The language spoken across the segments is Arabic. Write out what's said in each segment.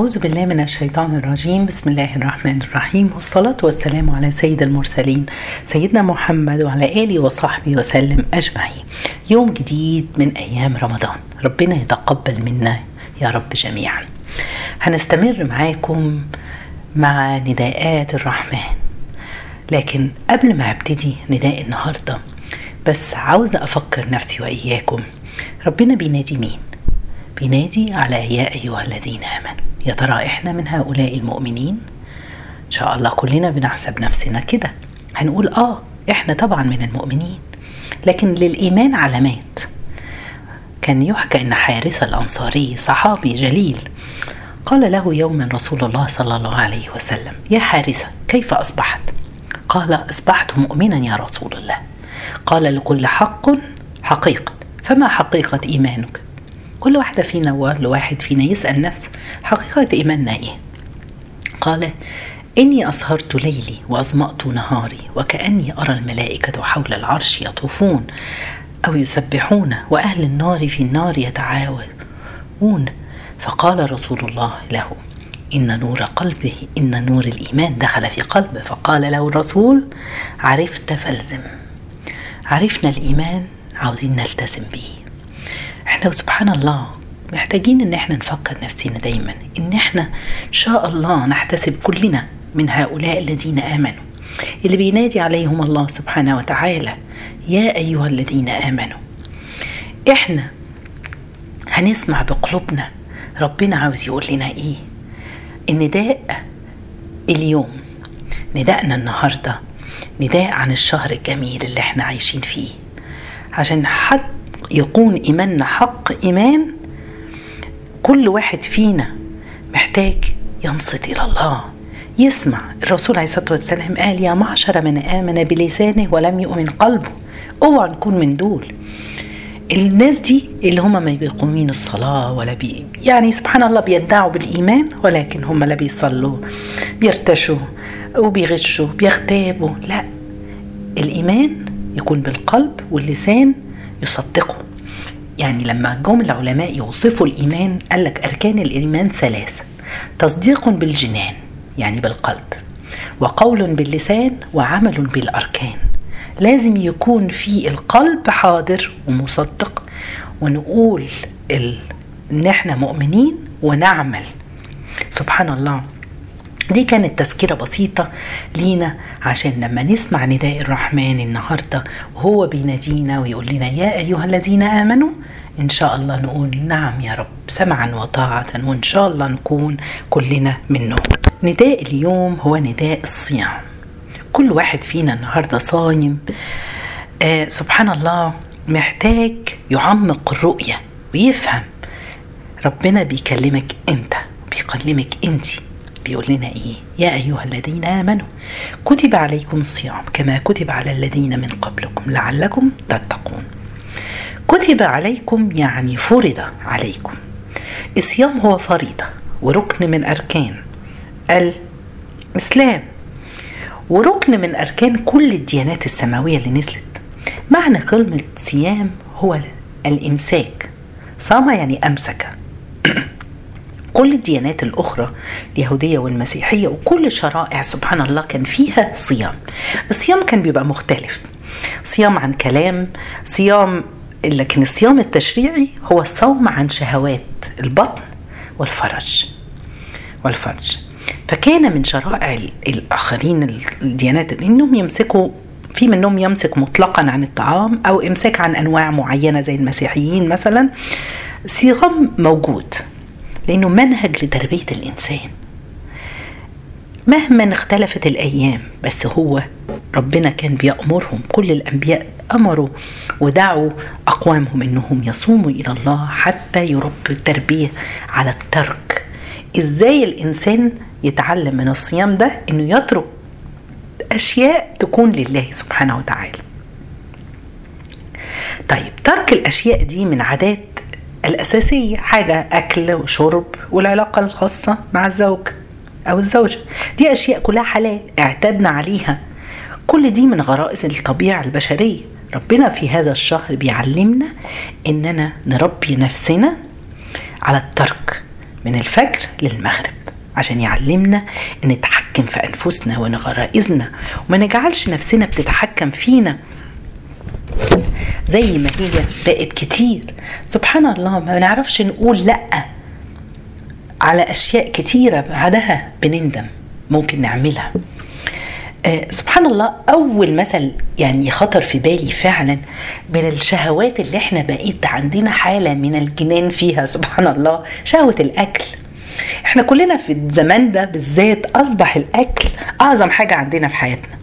أعوذ بالله من الشيطان الرجيم. بسم الله الرحمن الرحيم. والصلاة والسلام على سيد المرسلين سيدنا محمد وعلى آله وصحبه وسلم أجمعين. يوم جديد من أيام رمضان. ربنا يتقبل منا يا رب جميعا. هنستمر معاكم مع نداءات الرحمن. لكن قبل ما أبتدي نداء النهارده بس عاوزة أفكر نفسي وإياكم. ربنا بينادي مين؟ بينادي على يا أيها الذين آمنوا. يا ترى إحنا من هؤلاء المؤمنين؟ إن شاء الله كلنا بنحسب نفسنا كده. هنقول آه إحنا طبعا من المؤمنين. لكن للإيمان علامات. كان يحكى أن حارثة الأنصاري صحابي جليل قال له يوما رسول الله صلى الله عليه وسلم يا حارثة كيف أصبحت؟ قال أصبحت مؤمنا يا رسول الله. قال لكل حق حقيقة. فما حقيقة إيمانك؟ كل واحدة فينا وكل واحد فينا يسأل نفسه حقيقة إيماننا إيه؟ قال إني أسهرت ليلي وأظمأت نهاري وكأني أرى الملائكة حول العرش يطوفون أو يسبحون وأهل النار في النار يتعاونون فقال رسول الله له إن نور قلبه إن نور الإيمان دخل في قلبه فقال له الرسول عرفت فالزم. عرفنا الإيمان عاوزين نلتزم به. إحنا سبحان الله محتاجين إن إحنا نفكر نفسنا دايما. إن إحنا إن شاء الله نحتسب كلنا من هؤلاء الذين آمنوا. اللي بينادي عليهم الله سبحانه وتعالى يا أيها الذين آمنوا إحنا هنسمع بقلوبنا. ربنا عاوز يقول لنا إيه؟ النداء اليوم نداءنا النهارده نداء عن الشهر الجميل اللي إحنا عايشين فيه. عشان حد يكون ايماننا حق إيمان كل واحد فينا محتاج ينصت إلى الله. يسمع الرسول عليه الصلاة والسلام قال يا معشر من آمن بلسانه ولم يؤمن قلبه. اوعى نكون من دول. الناس دي اللي هم ما بيقومين الصلاة ولا بي يعني سبحان الله بيدعوا بالإيمان ولكن هم لا بيصلوا بيرتشوا وبيغشوا بيغتابوا. لا الإيمان يكون بالقلب واللسان يصدقه. يعني لما جم العلماء يوصفوا الإيمان قال لك أركان الإيمان ثلاثة تصديق بالجنان يعني بالقلب وقول باللسان وعمل بالأركان. لازم يكون في القلب حاضر ومصدق ونقول ال... ان إحنا مؤمنين ونعمل. سبحان الله. دي كانت تذكرة بسيطة لينا عشان لما نسمع نداء الرحمن النهاردة وهو بينادينا ويقول لنا يا أيها الذين آمنوا إن شاء الله نقول نعم يا رب سمعا وطاعة وإن شاء الله نكون كلنا منهم. نداء اليوم هو نداء الصيام. كل واحد فينا النهاردة صايم آه سبحان الله محتاج يعمق الرؤية ويفهم. ربنا بيكلمك أنت بيكلمك انتي بيقول لنا إيه؟ يا أيها الذين آمنوا كتب عليكم الصيام كما كتب على الذين من قبلكم لعلكم تتقون. كتب عليكم يعني فرض عليكم. الصيام هو فريضة وركن من أركان الإسلام. وركن من أركان كل الديانات السماوية اللي نزلت. معنى كلمة صيام هو الإمساك. صام يعني أمسك. كل الديانات الأخرى اليهودية والمسيحية وكل الشرائع سبحان الله كان فيها صيام. الصيام كان بيبقى مختلف. صيام عن كلام صيام لكن الصيام التشريعي هو الصوم عن شهوات البطن والفرج. والفرج. فكان من شرائع الآخرين الديانات إنهم يمسكوا في منهم يمسك مطلقا عن الطعام أو إمساك عن أنواع معينة زي المسيحيين مثلا. صيام موجود. لأنه منهج لتربية الإنسان. مهما اختلفت الأيام بس هو ربنا كان بيأمرهم. كل الأنبياء أمروا ودعوا أقوامهم أنهم يصوموا إلى الله حتى يربوا التربية على الترك. إزاي الإنسان يتعلم من الصيام ده؟ أنه يترك أشياء تكون لله سبحانه وتعالى. طيب ترك الأشياء دي من عادات الأساسية حاجة أكل وشرب والعلاقة الخاصة مع الزوج أو الزوجة. دي أشياء كلها حلال اعتدنا عليها. كل دي من غرائز الطبيعة البشرية. ربنا في هذا الشهر بيعلمنا إننا نربي نفسنا على الترك من الفجر للمغرب عشان يعلمنا نتحكم في أنفسنا ونغرائزنا وما نجعلش نفسنا بتتحكم فينا. زي ما هي بقت كتير. سبحان الله ما نعرفش نقول لأ على أشياء كتيرة بعدها بنندم ممكن نعملها. آه سبحان الله أول مثل يعني خطر في بالي فعلا من الشهوات اللي إحنا بقيت عندنا حالة من الجنان فيها سبحان الله شهوة الأكل. إحنا كلنا في الزمان ده بالذات أصبح الأكل أعظم حاجة عندنا في حياتنا.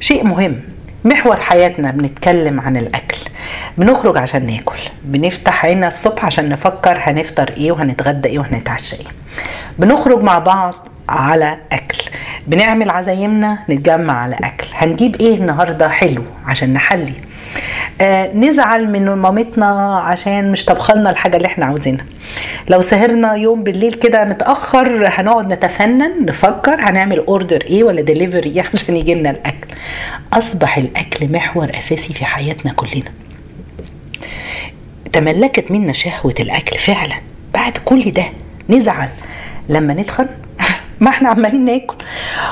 شيء مهم. محور حياتنا بنتكلم عن الأكل. بنخرج عشان ناكل. بنفتح عيننا الصبح عشان نفكر هنفطر إيه وهنتغدى إيه وهنتعشى إيه. بنخرج مع بعض على أكل. بنعمل عزايمنا نتجمع على أكل. هنجيب إيه النهارده حلو عشان نحلي. نزعل من مامتنا عشان مش طبخلنا الحاجة اللي إحنا عاوزينها. لو سهرنا يوم بالليل كده متأخر هنقعد نتفنن نفكر هنعمل order إيه ولا ديليفري إيه عشان يجي لنا الأكل. أصبح الأكل محور أساسي في حياتنا كلنا. تملكت منا شهوة الأكل فعلا. بعد كل ده نزعل. لما نتخن ما إحنا عمالين ناكل.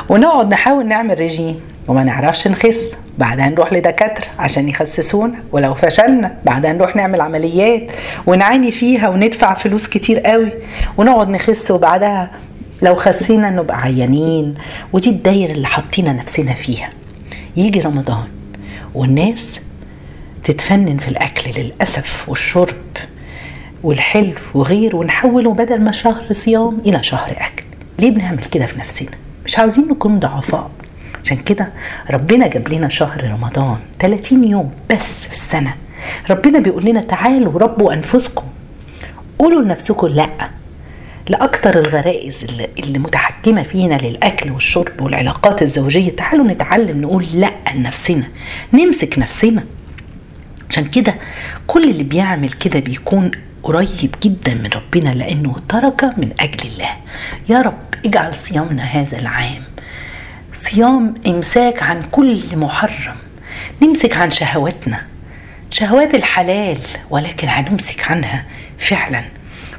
ونقعد نحاول نعمل ريجيم وما نعرفش نخس. بعدها نروح لدكاترة عشان يخسسونا. ولو فشلنا بعدها نروح نعمل عمليات ونعاني فيها وندفع فلوس كتير قوي ونقعد نخس. وبعدها لو خسينا نبقى عيانين. ودي الدايرة اللي حاطين نفسنا فيها. يجي رمضان والناس تتفنن في الأكل للأسف والشرب والحلو وغير ونحوله بدل ما شهر صيام إلى شهر أكل. ليه بنعمل كده في نفسنا؟ مش عاوزين نكون ضعفاء. عشان كده ربنا جاب لنا شهر رمضان 30 يوم بس في السنة. ربنا بيقول لنا تعالوا ربوا أنفسكم. قولوا لنفسكم لأ. لأكتر الغرائز اللي, متحكمة فينا للأكل والشرب والعلاقات الزوجية تعالوا نتعلم نقول لأ لنفسنا. نمسك نفسنا. عشان كده كل اللي بيعمل كده بيكون قريب جدا من ربنا لأنه ترك من أجل الله. يا رب اجعل صيامنا هذا العام صيام إمساك عن كل محرم. نمسك عن شهواتنا. شهوات الحلال ولكن هنمسك عنها فعلا.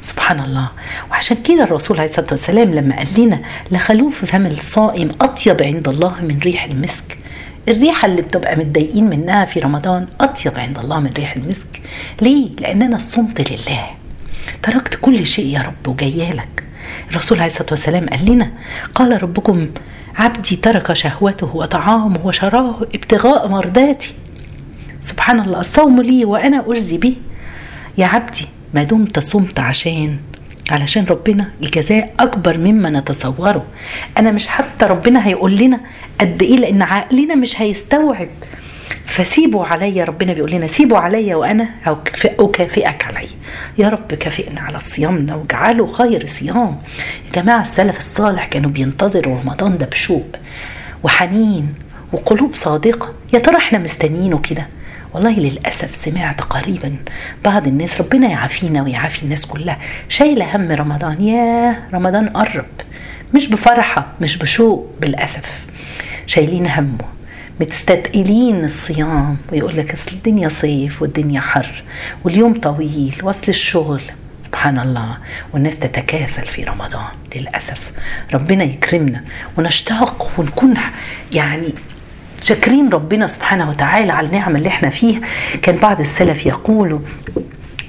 سبحان الله. وعشان كده الرسول عليه الصلاة والسلام لما قال لنا لخلوف فم الصائم أطيب عند الله من ريح المسك الريحة اللي بتبقى متضايقين منها في رمضان أطيب عند الله من ريح المسك. ليه؟ لأن أنا صمت لله. تركت كل شيء يا رب وجايالك الرسول عليه الصلاة والسلام قال لنا قال ربكم عبدي ترك شهوته وطعامه وشراه ابتغاء مرضاتي سبحان الله الصوم لي وأنا أجزي به. يا عبدي ما دمت صمت عشان علشان ربنا الجزاء أكبر مما نتصوره. أنا مش حتى ربنا هيقول لنا قد إيه لأن عقلنا مش هيستوعب. فسيبوا عليا ربنا بيقول لنا سيبوا عليا وأنا أكافئك علي يا رب كافئنا على صيامنا واجعله خير صيام. يا جماعة السلف الصالح كانوا بينتظروا رمضان ده بشوق وحنين وقلوب صادقة. يا ترى إحنا مستنيينه كده؟ والله للأسف سمعت قريبا بعض الناس ربنا يعافينا ويعافي الناس كلها شايلة هم رمضان. يا رمضان قرب مش بفرحة مش بشوق بالأسف شايلين همه. متستثقلين الصيام ويقول لك أصل الدنيا صيف والدنيا حر واليوم طويل وأصل الشغل. سبحان الله. والناس تتكاسل في رمضان للأسف. ربنا يكرمنا ونشتاق ونكون يعني شاكرين ربنا سبحانه وتعالى على النعمة اللي إحنا فيها. كان بعض السلف يقولوا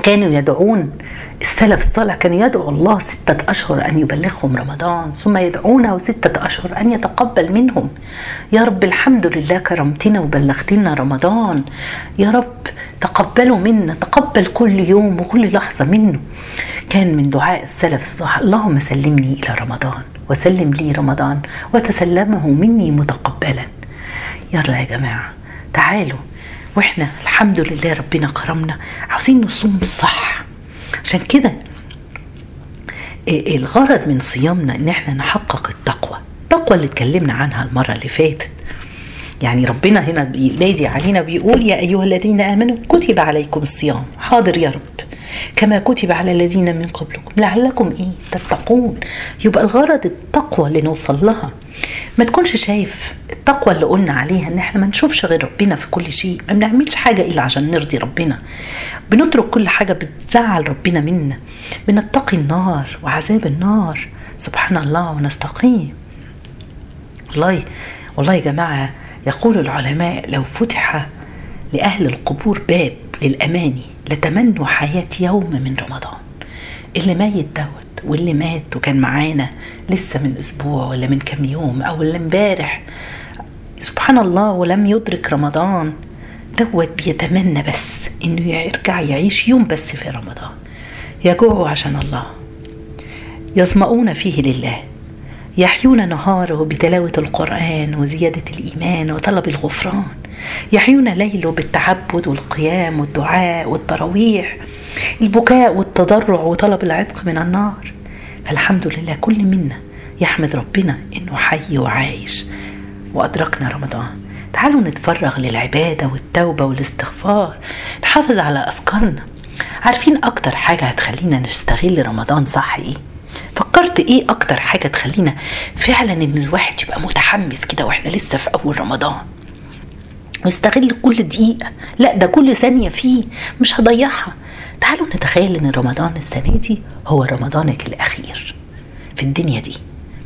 كانوا يدعون السلف الصالح كان يدعو الله ستة أشهر أن يبلغهم رمضان ثم يدعونه ستة أشهر أن يتقبل منهم. يا رب الحمد لله كرمتنا وبلغتنا رمضان. يا رب تقبلوا منا تقبل كل يوم وكل لحظة منه. كان من دعاء السلف الصالح اللهم سلمني إلى رمضان وسلم لي رمضان وتسلمه مني متقبلا. يلا يا جماعة تعالوا. وإحنا الحمد لله ربنا كرمنا. عاوزين نصوم صح. عشان كده الغرض من صيامنا إن إحنا نحقق التقوى. التقوى اللي اتكلمنا عنها المرة اللي فاتت. يعني ربنا هنا بينادي علينا بيقول يا أيها الذين آمنوا كتب عليكم الصيام. حاضر يا رب. كما كتب على الذين من قبلكم. لعلكم إيه؟ تتقون. يبقى الغرض التقوى اللي نوصل لها. ما تكونش شايف التقوى اللي قلنا عليها إن إحنا ما نشوفش غير ربنا في كل شيء. ما بنعملش حاجة إلا عشان نرضي ربنا. بنترك كل حاجة بتزعل ربنا منا. بنتقي النار وعذاب النار. سبحان الله ونستقيم. والله والله يا جماعة يقول العلماء لو فتح لأهل القبور باب للأماني لتمنوا حياة يوم من رمضان. اللي ميت دوت واللي مات وكان معانا لسه من أسبوع ولا من كام يوم أو اللي امبارح. سبحان الله ولم يدرك رمضان. دوت بيتمنى بس إنه يرجع يعيش يوم بس في رمضان. يجوع عشان الله. يظمؤون فيه لله. يحيون نهاره بتلاوة القرآن وزيادة الإيمان وطلب الغفران. يحيون ليله بالتعبد والقيام والدعاء والتراويح. البكاء والتضرع وطلب العتق من النار. فالحمد لله كل منا يحمد ربنا إنه حي وعايش. وأدركنا رمضان. تعالوا نتفرغ للعبادة والتوبة والاستغفار. نحافظ على أذكارنا. عارفين أكتر حاجة هتخلينا نستغل رمضان صح إيه؟ فكرت إيه أكتر حاجة تخلينا فعلا إن الواحد يبقى متحمس كده وإحنا لسه في أول رمضان؟ واستغل كل دقيقة. لا ده كل ثانية فيه. مش هضيعها. تعالوا نتخيل إن رمضان السنة دي هو رمضانك الأخير في الدنيا دي.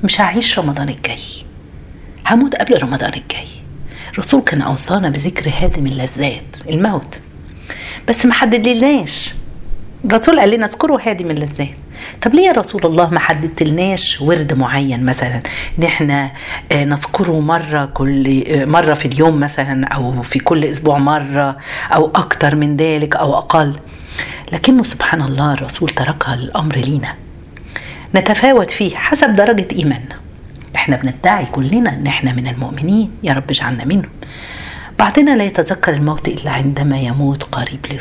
مش هعيش رمضان الجاي. هموت قبل رمضان الجاي. الرسول كان أوصانا بذكر هادم اللذات الموت. بس ما حددلناش الرسول قال لنا اذكروا هادم اللذات طب ليه يا رسول الله ما حددتلناش ورد معين مثلا؟ ان إحنا نذكره مرة كل مرة في اليوم مثلا أو في كل أسبوع مرة أو أكتر من ذلك أو أقل. لكنه سبحان الله الرسول تركها الأمر لينا. نتفاوت فيه حسب درجة ايماننا إحنا بندعي كلنا إن إحنا من المؤمنين. يا رب اجعلنا منهم. بعضنا لا يتذكر الموت إلا عندما يموت قريب له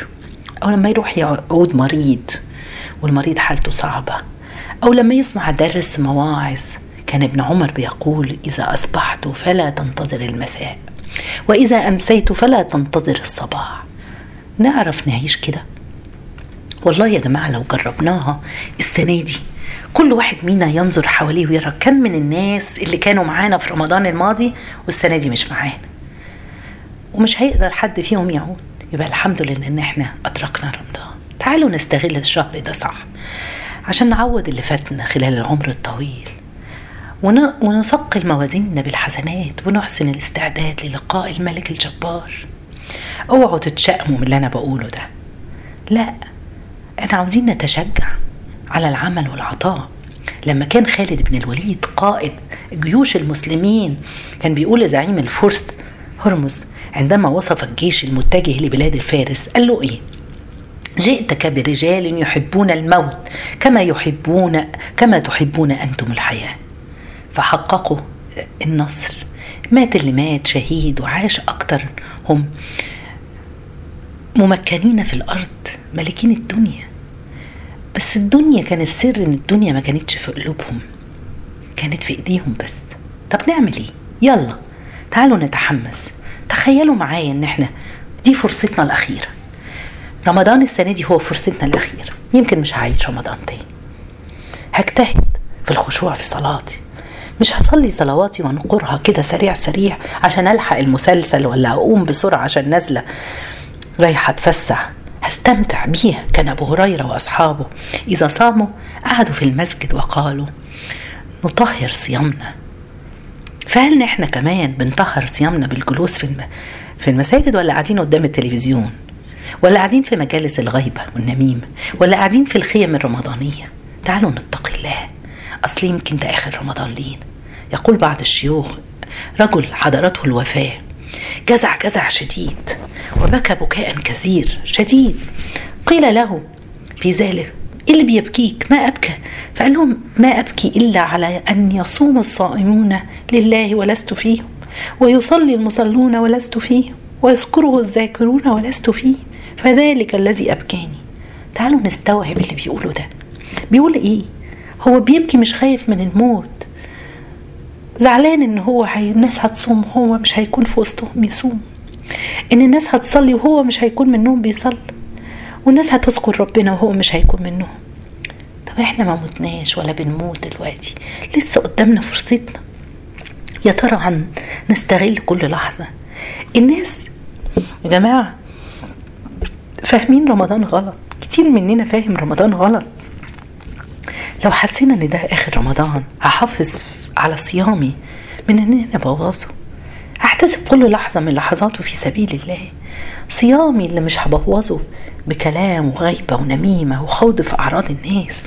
أو لما يروح يعود مريض. والمريض حالته صعبة. أو لما يسمع درس مواعظ كان ابن عمر بيقول إذا أصبحت فلا تنتظر المساء وإذا أمسيت فلا تنتظر الصباح. نعرف نعيش كده؟ والله يا جماعة لو جربناها السنة دي كل واحد منا ينظر حواليه ويرى كم من الناس اللي كانوا معانا في رمضان الماضي والسنة دي مش معانا. ومش هيقدر حد فيهم يعود. يبقى الحمد لله إن إحنا أدركنا رمضان. تعالوا نستغل الشهر ده صح عشان نعوض اللي فاتنا خلال العمر الطويل. ونثقل موازيننا بالحسنات ونحسن الاستعداد للقاء الملك الجبار. اوعوا تتشائموا من اللي أنا بقوله ده. لا إحنا عاوزين نتشجع على العمل والعطاء. لما كان خالد بن الوليد قائد جيوش المسلمين كان بيقول لزعيم الفرس هرمز عندما وصف الجيش المتجه لبلاد الفارس قال له إيه؟ جئتك برجال يحبون الموت كما يحبون كما تحبون أنتم الحياة. فحققوا النصر. مات اللي مات شهيد وعاش أكتر. هم ممكنين في الأرض مالكين الدنيا. بس الدنيا كان السر إن الدنيا ما كانتش في قلوبهم. كانت في إيديهم بس. طب نعمل إيه؟ يلا تعالوا نتحمس. تخيلوا معايا إن إحنا دي فرصتنا الأخيرة. رمضان السنة دي هو فرصتنا الأخيرة. يمكن مش هعيش رمضان تاني. هجتهد في الخشوع في صلاتي. مش هصلي صلواتي وانقرها كده سريع سريع عشان ألحق المسلسل ولا أقوم بسرعة عشان نازلة. رايحة أتفسح. هستمتع بيها كان أبو هريرة وأصحابه. إذا صاموا قعدوا في المسجد وقالوا نطهر صيامنا. فهل إحنا كمان بنطهر صيامنا بالجلوس في. في المساجد ولا قاعدين قدام التلفزيون؟ ولا قاعدين في مجالس الغيبة والنميمة ولا قاعدين في الخيم الرمضانية. تعالوا نتقي الله. أصل يمكن ده آخر رمضان لينا. يقول بعض الشيوخ رجل حضرته الوفاة جزع جزع شديد وبكى بكاء كثير شديد. قيل له في ذلك إيه اللي بيبكيك؟ ما أبكى. فقال لهم ما أبكي إلا على أن يصوم الصائمون لله ولست فيهم ويصلي المصلون ولست فيهم ويذكره الذاكرون ولست فيه فذلك الذي أبكاني. تعالوا نستوعب اللي بيقوله ده. بيقول إيه؟ هو بيبكي مش خايف من الموت. زعلان إن هو هي الناس هتصوم وهو مش هيكون في وسطهم يصوم إن الناس هتصلي وهو مش هيكون منهم بيصلي. والناس هتذكر ربنا وهو مش هيكون منهم. طب إحنا ما متناش ولا بنموت دلوقتي. لسه قدامنا فرصتنا. يا ترى عن نستغل كل لحظة. الناس يا جماعة فاهمين رمضان غلط. كتير مننا فاهم رمضان غلط. لو حسينا إن ده آخر رمضان هحافظ على صيامي من إن أنا ابوظه هحتسب كل لحظة من لحظاته في سبيل الله. صيامي اللي مش هبوظه بكلام وغيبة ونميمة وخوض في أعراض الناس.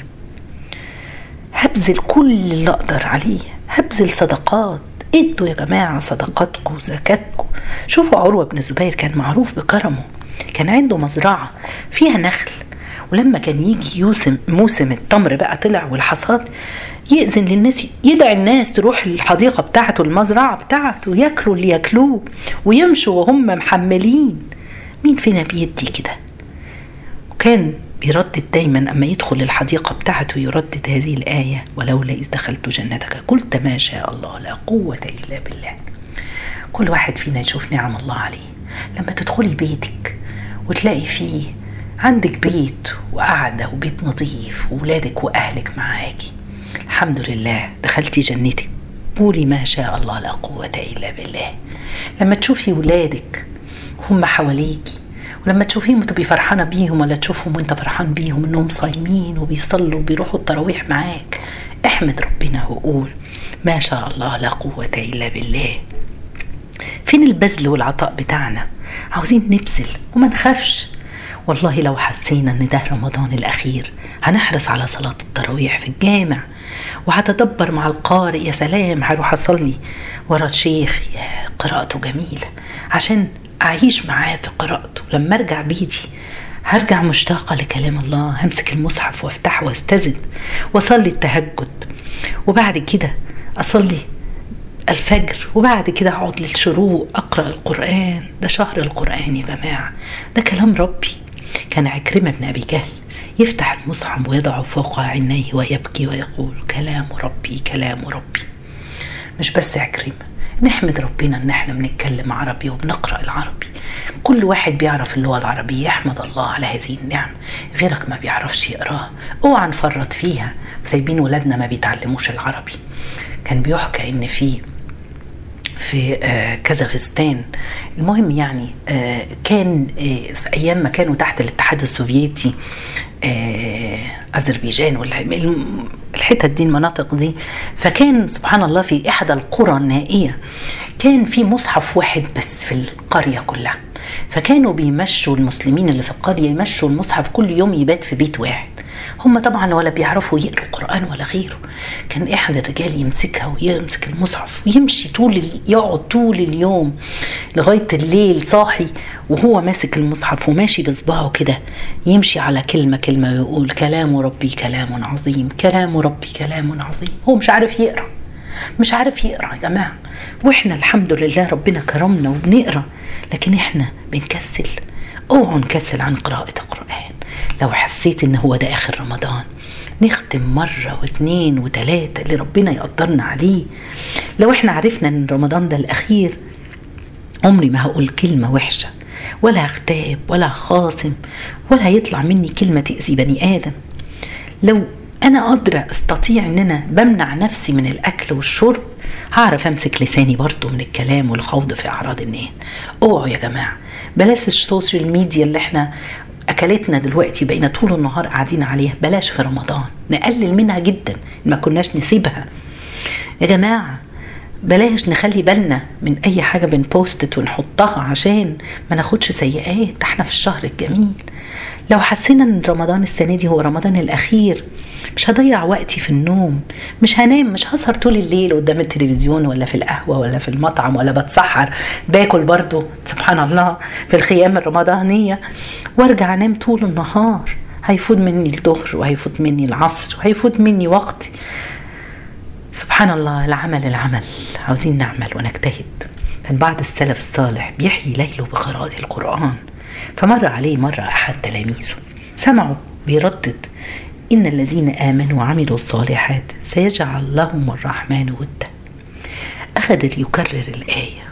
هبذل كل اللي أقدر عليه. هبذل صدقات. إدوا يا جماعة صدقاتكم زكاتكم شوفوا عروة بن الزبير كان معروف بكرمه. كان عنده مزرعة فيها نخل ولما كان يجي يوسم موسم التمر بقى طلع والحصاد يأذن للناس يدعي الناس تروح الحديقة بتاعته المزرعة بتاعته ياكلوا اللي ياكلوه ويمشوا وهم محملين. مين فينا بيدي كده؟ وكان بيردد دايما أما يدخل الحديقة بتاعته يردد هذه الآية ولولا إذ دخلت جنتك قلت ما شاء الله لا قوة إلا بالله. كل واحد فينا يشوف نعم الله عليه. لما تدخلي بيتك وتلاقي فيه عندك بيت وقعدة وبيت نظيف وولادك وأهلك معاكي. الحمد لله دخلتي جنتك. قولي ما شاء الله لا قوة إلا بالله. لما تشوفي ولادك هم حواليكي ولما تشوفيهم تبقي فرحانة بيهم ولا تشوفهم وانت فرحان بيهم إنهم صايمين وبيصلوا وبيروحوا التراويح معاك. احمد ربنا وقول ما شاء الله لا قوة إلا بالله. فين البذل والعطاء بتاعنا؟ عاوزين نبذل وما نخافش. والله لو حسينا إن ده رمضان الأخير هنحرص على صلاة التراويح في الجامع. وهتدبر مع القارئ يا سلام هروح اصلي ورا الشيخ يا قراءته جميلة. عشان أعيش معاه في قراءته. لما أرجع بيتي هرجع مشتاقة لكلام الله همسك المصحف وأفتحه واستزد وأصلي التهجد. وبعد كده أصلي الفجر وبعد كده أقعد للشروق أقرأ القرآن. ده شهر القرآن يا جماعة. ده كلام ربي. كان عكرمة بن أبي جهل يفتح المصحف ويضعه فوق عينيه ويبكي ويقول كلام ربي كلام ربي. مش بس عكرمة نحمد ربنا إن إحنا بنتكلم عربي وبنقرأ العربي. كل واحد بيعرف اللغة العربية يحمد الله على هذه النعمة. غيرك ما بيعرفش يقرأها. اوعى نفرط فيها. سايبين ولادنا ما بيتعلموش العربي. كان بيحكى إن في في كازاخستان. المهم يعني كان أيام ما كانوا تحت الاتحاد السوفيتي أذربيجان الحتت دي المناطق دي. فكان سبحان الله في إحدى القرى النائية كان في مصحف واحد بس في القرية كلها. فكانوا بيمشوا المسلمين اللي في القرية يمشوا المصحف كل يوم يبات في بيت واحد. هم طبعا ولا بيعرفوا يقروا قرآن ولا غيره. كان أحد الرجال يمسكها ويمسك المصحف ويمشي طول يقعد طول اليوم لغاية الليل صاحي وهو ماسك المصحف وماشي بصباعه كده. يمشي على كلمة كلمة ويقول كلام ربي كلام عظيم كلام ربي كلام عظيم. هو مش عارف يقرأ مش عارف يقرأ يا جماعة. وإحنا الحمد لله ربنا كرمنا وبنقرأ لكن إحنا بنكسل. أوعوا نكسل عن قراءة القرآن. لو حسيت إن هو ده آخر رمضان. نختم مرة واثنين وثلاثة اللي ربنا يقدرنا عليه. لو إحنا عرفنا إن رمضان ده الأخير عمري ما هقول كلمة وحشة. ولا هغتاب ولا خاصم ولا هيطلع مني كلمة تأذي بني آدم. لو أنا قادرة أستطيع إن أنا بمنع نفسي من الأكل والشرب هعرف أمسك لساني برضو من الكلام والخوض في أعراض الناس أوعوا يا جماعة. بلاش ال social media اللي إحنا كلتنا دلوقتي بقينا طول النهار قاعدين عليها. بلاش في رمضان. نقلل منها جدا. ما كناش نسيبها. يا جماعة بلاش نخلي بالنا من أي حاجة بن post ونحطها عشان ما ناخدش سيئات. إحنا في الشهر الجميل. لو حسينا إن رمضان السنة دي هو رمضان الأخير مش هضيع وقتي في النوم مش هنام مش هسهر طول الليل قدام التلفزيون ولا في القهوة ولا في المطعم ولا بتسحر باكل برضو سبحان الله في الخيام الرمضانية وأرجع أنام طول النهار. هيفوت مني الظهر وهيفوت مني العصر وهيفوت مني وقتي. سبحان الله العمل العمل. عاوزين نعمل ونجتهد. كان بعض السلف الصالح بيحيي ليله بقراءة القرآن. فمر عليه مرة أحد تلاميذه. سمعوا بيردد إن الذين آمنوا وعملوا الصالحات سيجعل لهم الرحمن ودا. أخذ يكرر الآية.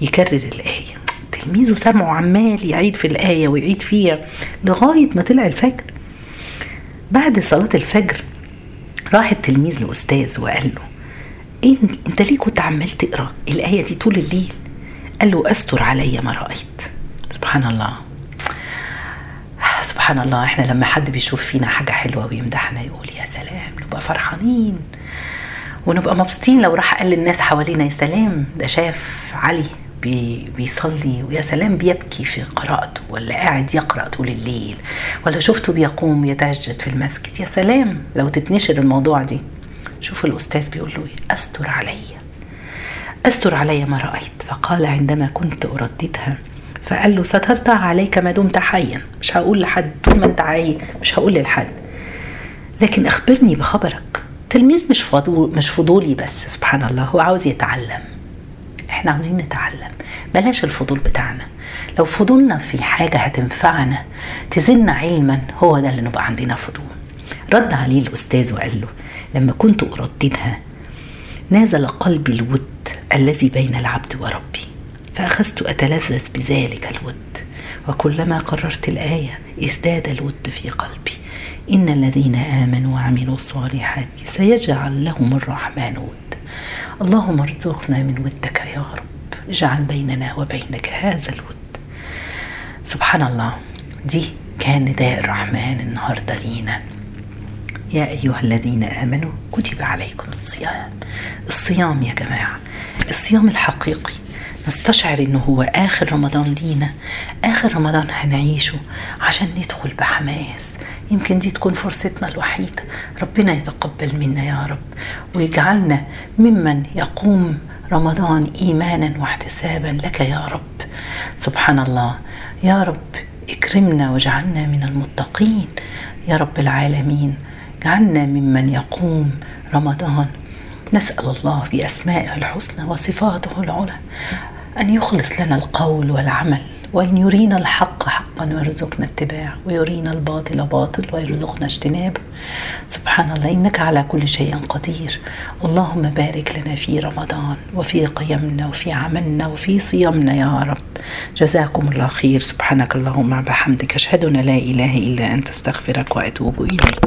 يكرر الآية. تلميذه سمعه عمال يعيد في الآية ويعيد فيها لغاية ما طلع الفجر. بعد صلاة الفجر راح التلميذ لأستاذ وقال له إيه أنت ليه كنت عمال تقرأ الآية دي طول الليل؟ قال له أستر علي ما رأيت. سبحان الله. سبحان الله إحنا لما حد بيشوف فينا حاجة حلوة ويمدحنا يقول يا سلام نبقى فرحانين ونبقى مبسوطين لو راح قال للناس حوالينا يا سلام. ده شاف علي بي بيصلي ويا سلام بيبكي في قراءته ولا قاعد يقرأ طول الليل ولا شفته بيقوم يتهجد في المسجد. يا سلام لو تتنشر الموضوع دي. شوف الأستاذ بيقول له أستر علي. أستر علي ما رأيت. فقال عندما كنت أرددها فقال له سترتها عليك ما دمت حيا. مش هقول لحد طول ما انت عايش مش هقول لحد لكن اخبرني بخبرك. تلميذ مش فضول مش فضولي بس سبحان الله. هو عاوز يتعلم. إحنا عاوزين نتعلم. بلاش الفضول بتاعنا. لو فضولنا في حاجة هتنفعنا تزلنا علما هو ده اللي نبقى عندنا فضول. رد عليه الأستاذ وقال له لما كنت أرددها نازل قلبي الود الذي بين العبد وربي. فأخذت أتلذذ بذلك الود وكلما قررت الآية ازداد الود في قلبي. إن الذين آمنوا وعملوا الصالحات سيجعل لهم الرحمن ود. اللهم ارزقنا من ودك يا رب. اجعل بيننا وبينك هذا الود. سبحان الله دي كان نداء الرحمن النهارده لينا. يا أيها الذين آمنوا كتب عليكم الصيام. الصيام يا جماعة الصيام الحقيقي. نستشعر إنه هو آخر رمضان لينا. آخر رمضان هنعيشه عشان ندخل بحماس. يمكن دي تكون فرصتنا الوحيدة. ربنا يتقبل منا يا رب ويجعلنا ممن يقوم رمضان إيمانا واحتسابا لك يا رب. سبحان الله يا رب اكرمنا واجعلنا من المتقين. يا رب العالمين اجعلنا ممن يقوم رمضان. نسأل الله بأسمائه الحسنى وصفاته العلى. أن يخلص لنا القول والعمل وأن يرينا الحق حقا ويرزقنا اتباعه ويرينا الباطل باطل ويرزقنا اجتنابه. سبحان الله إنك على كل شيء قدير. اللهم بارك لنا في رمضان وفي قيمنا وفي عملنا وفي صيامنا يا رب. جزاكم الله خير. سبحانك اللهم وبحمدك. أشهد أن لا إله إلا أنت أستغفرك وأتوب إليك.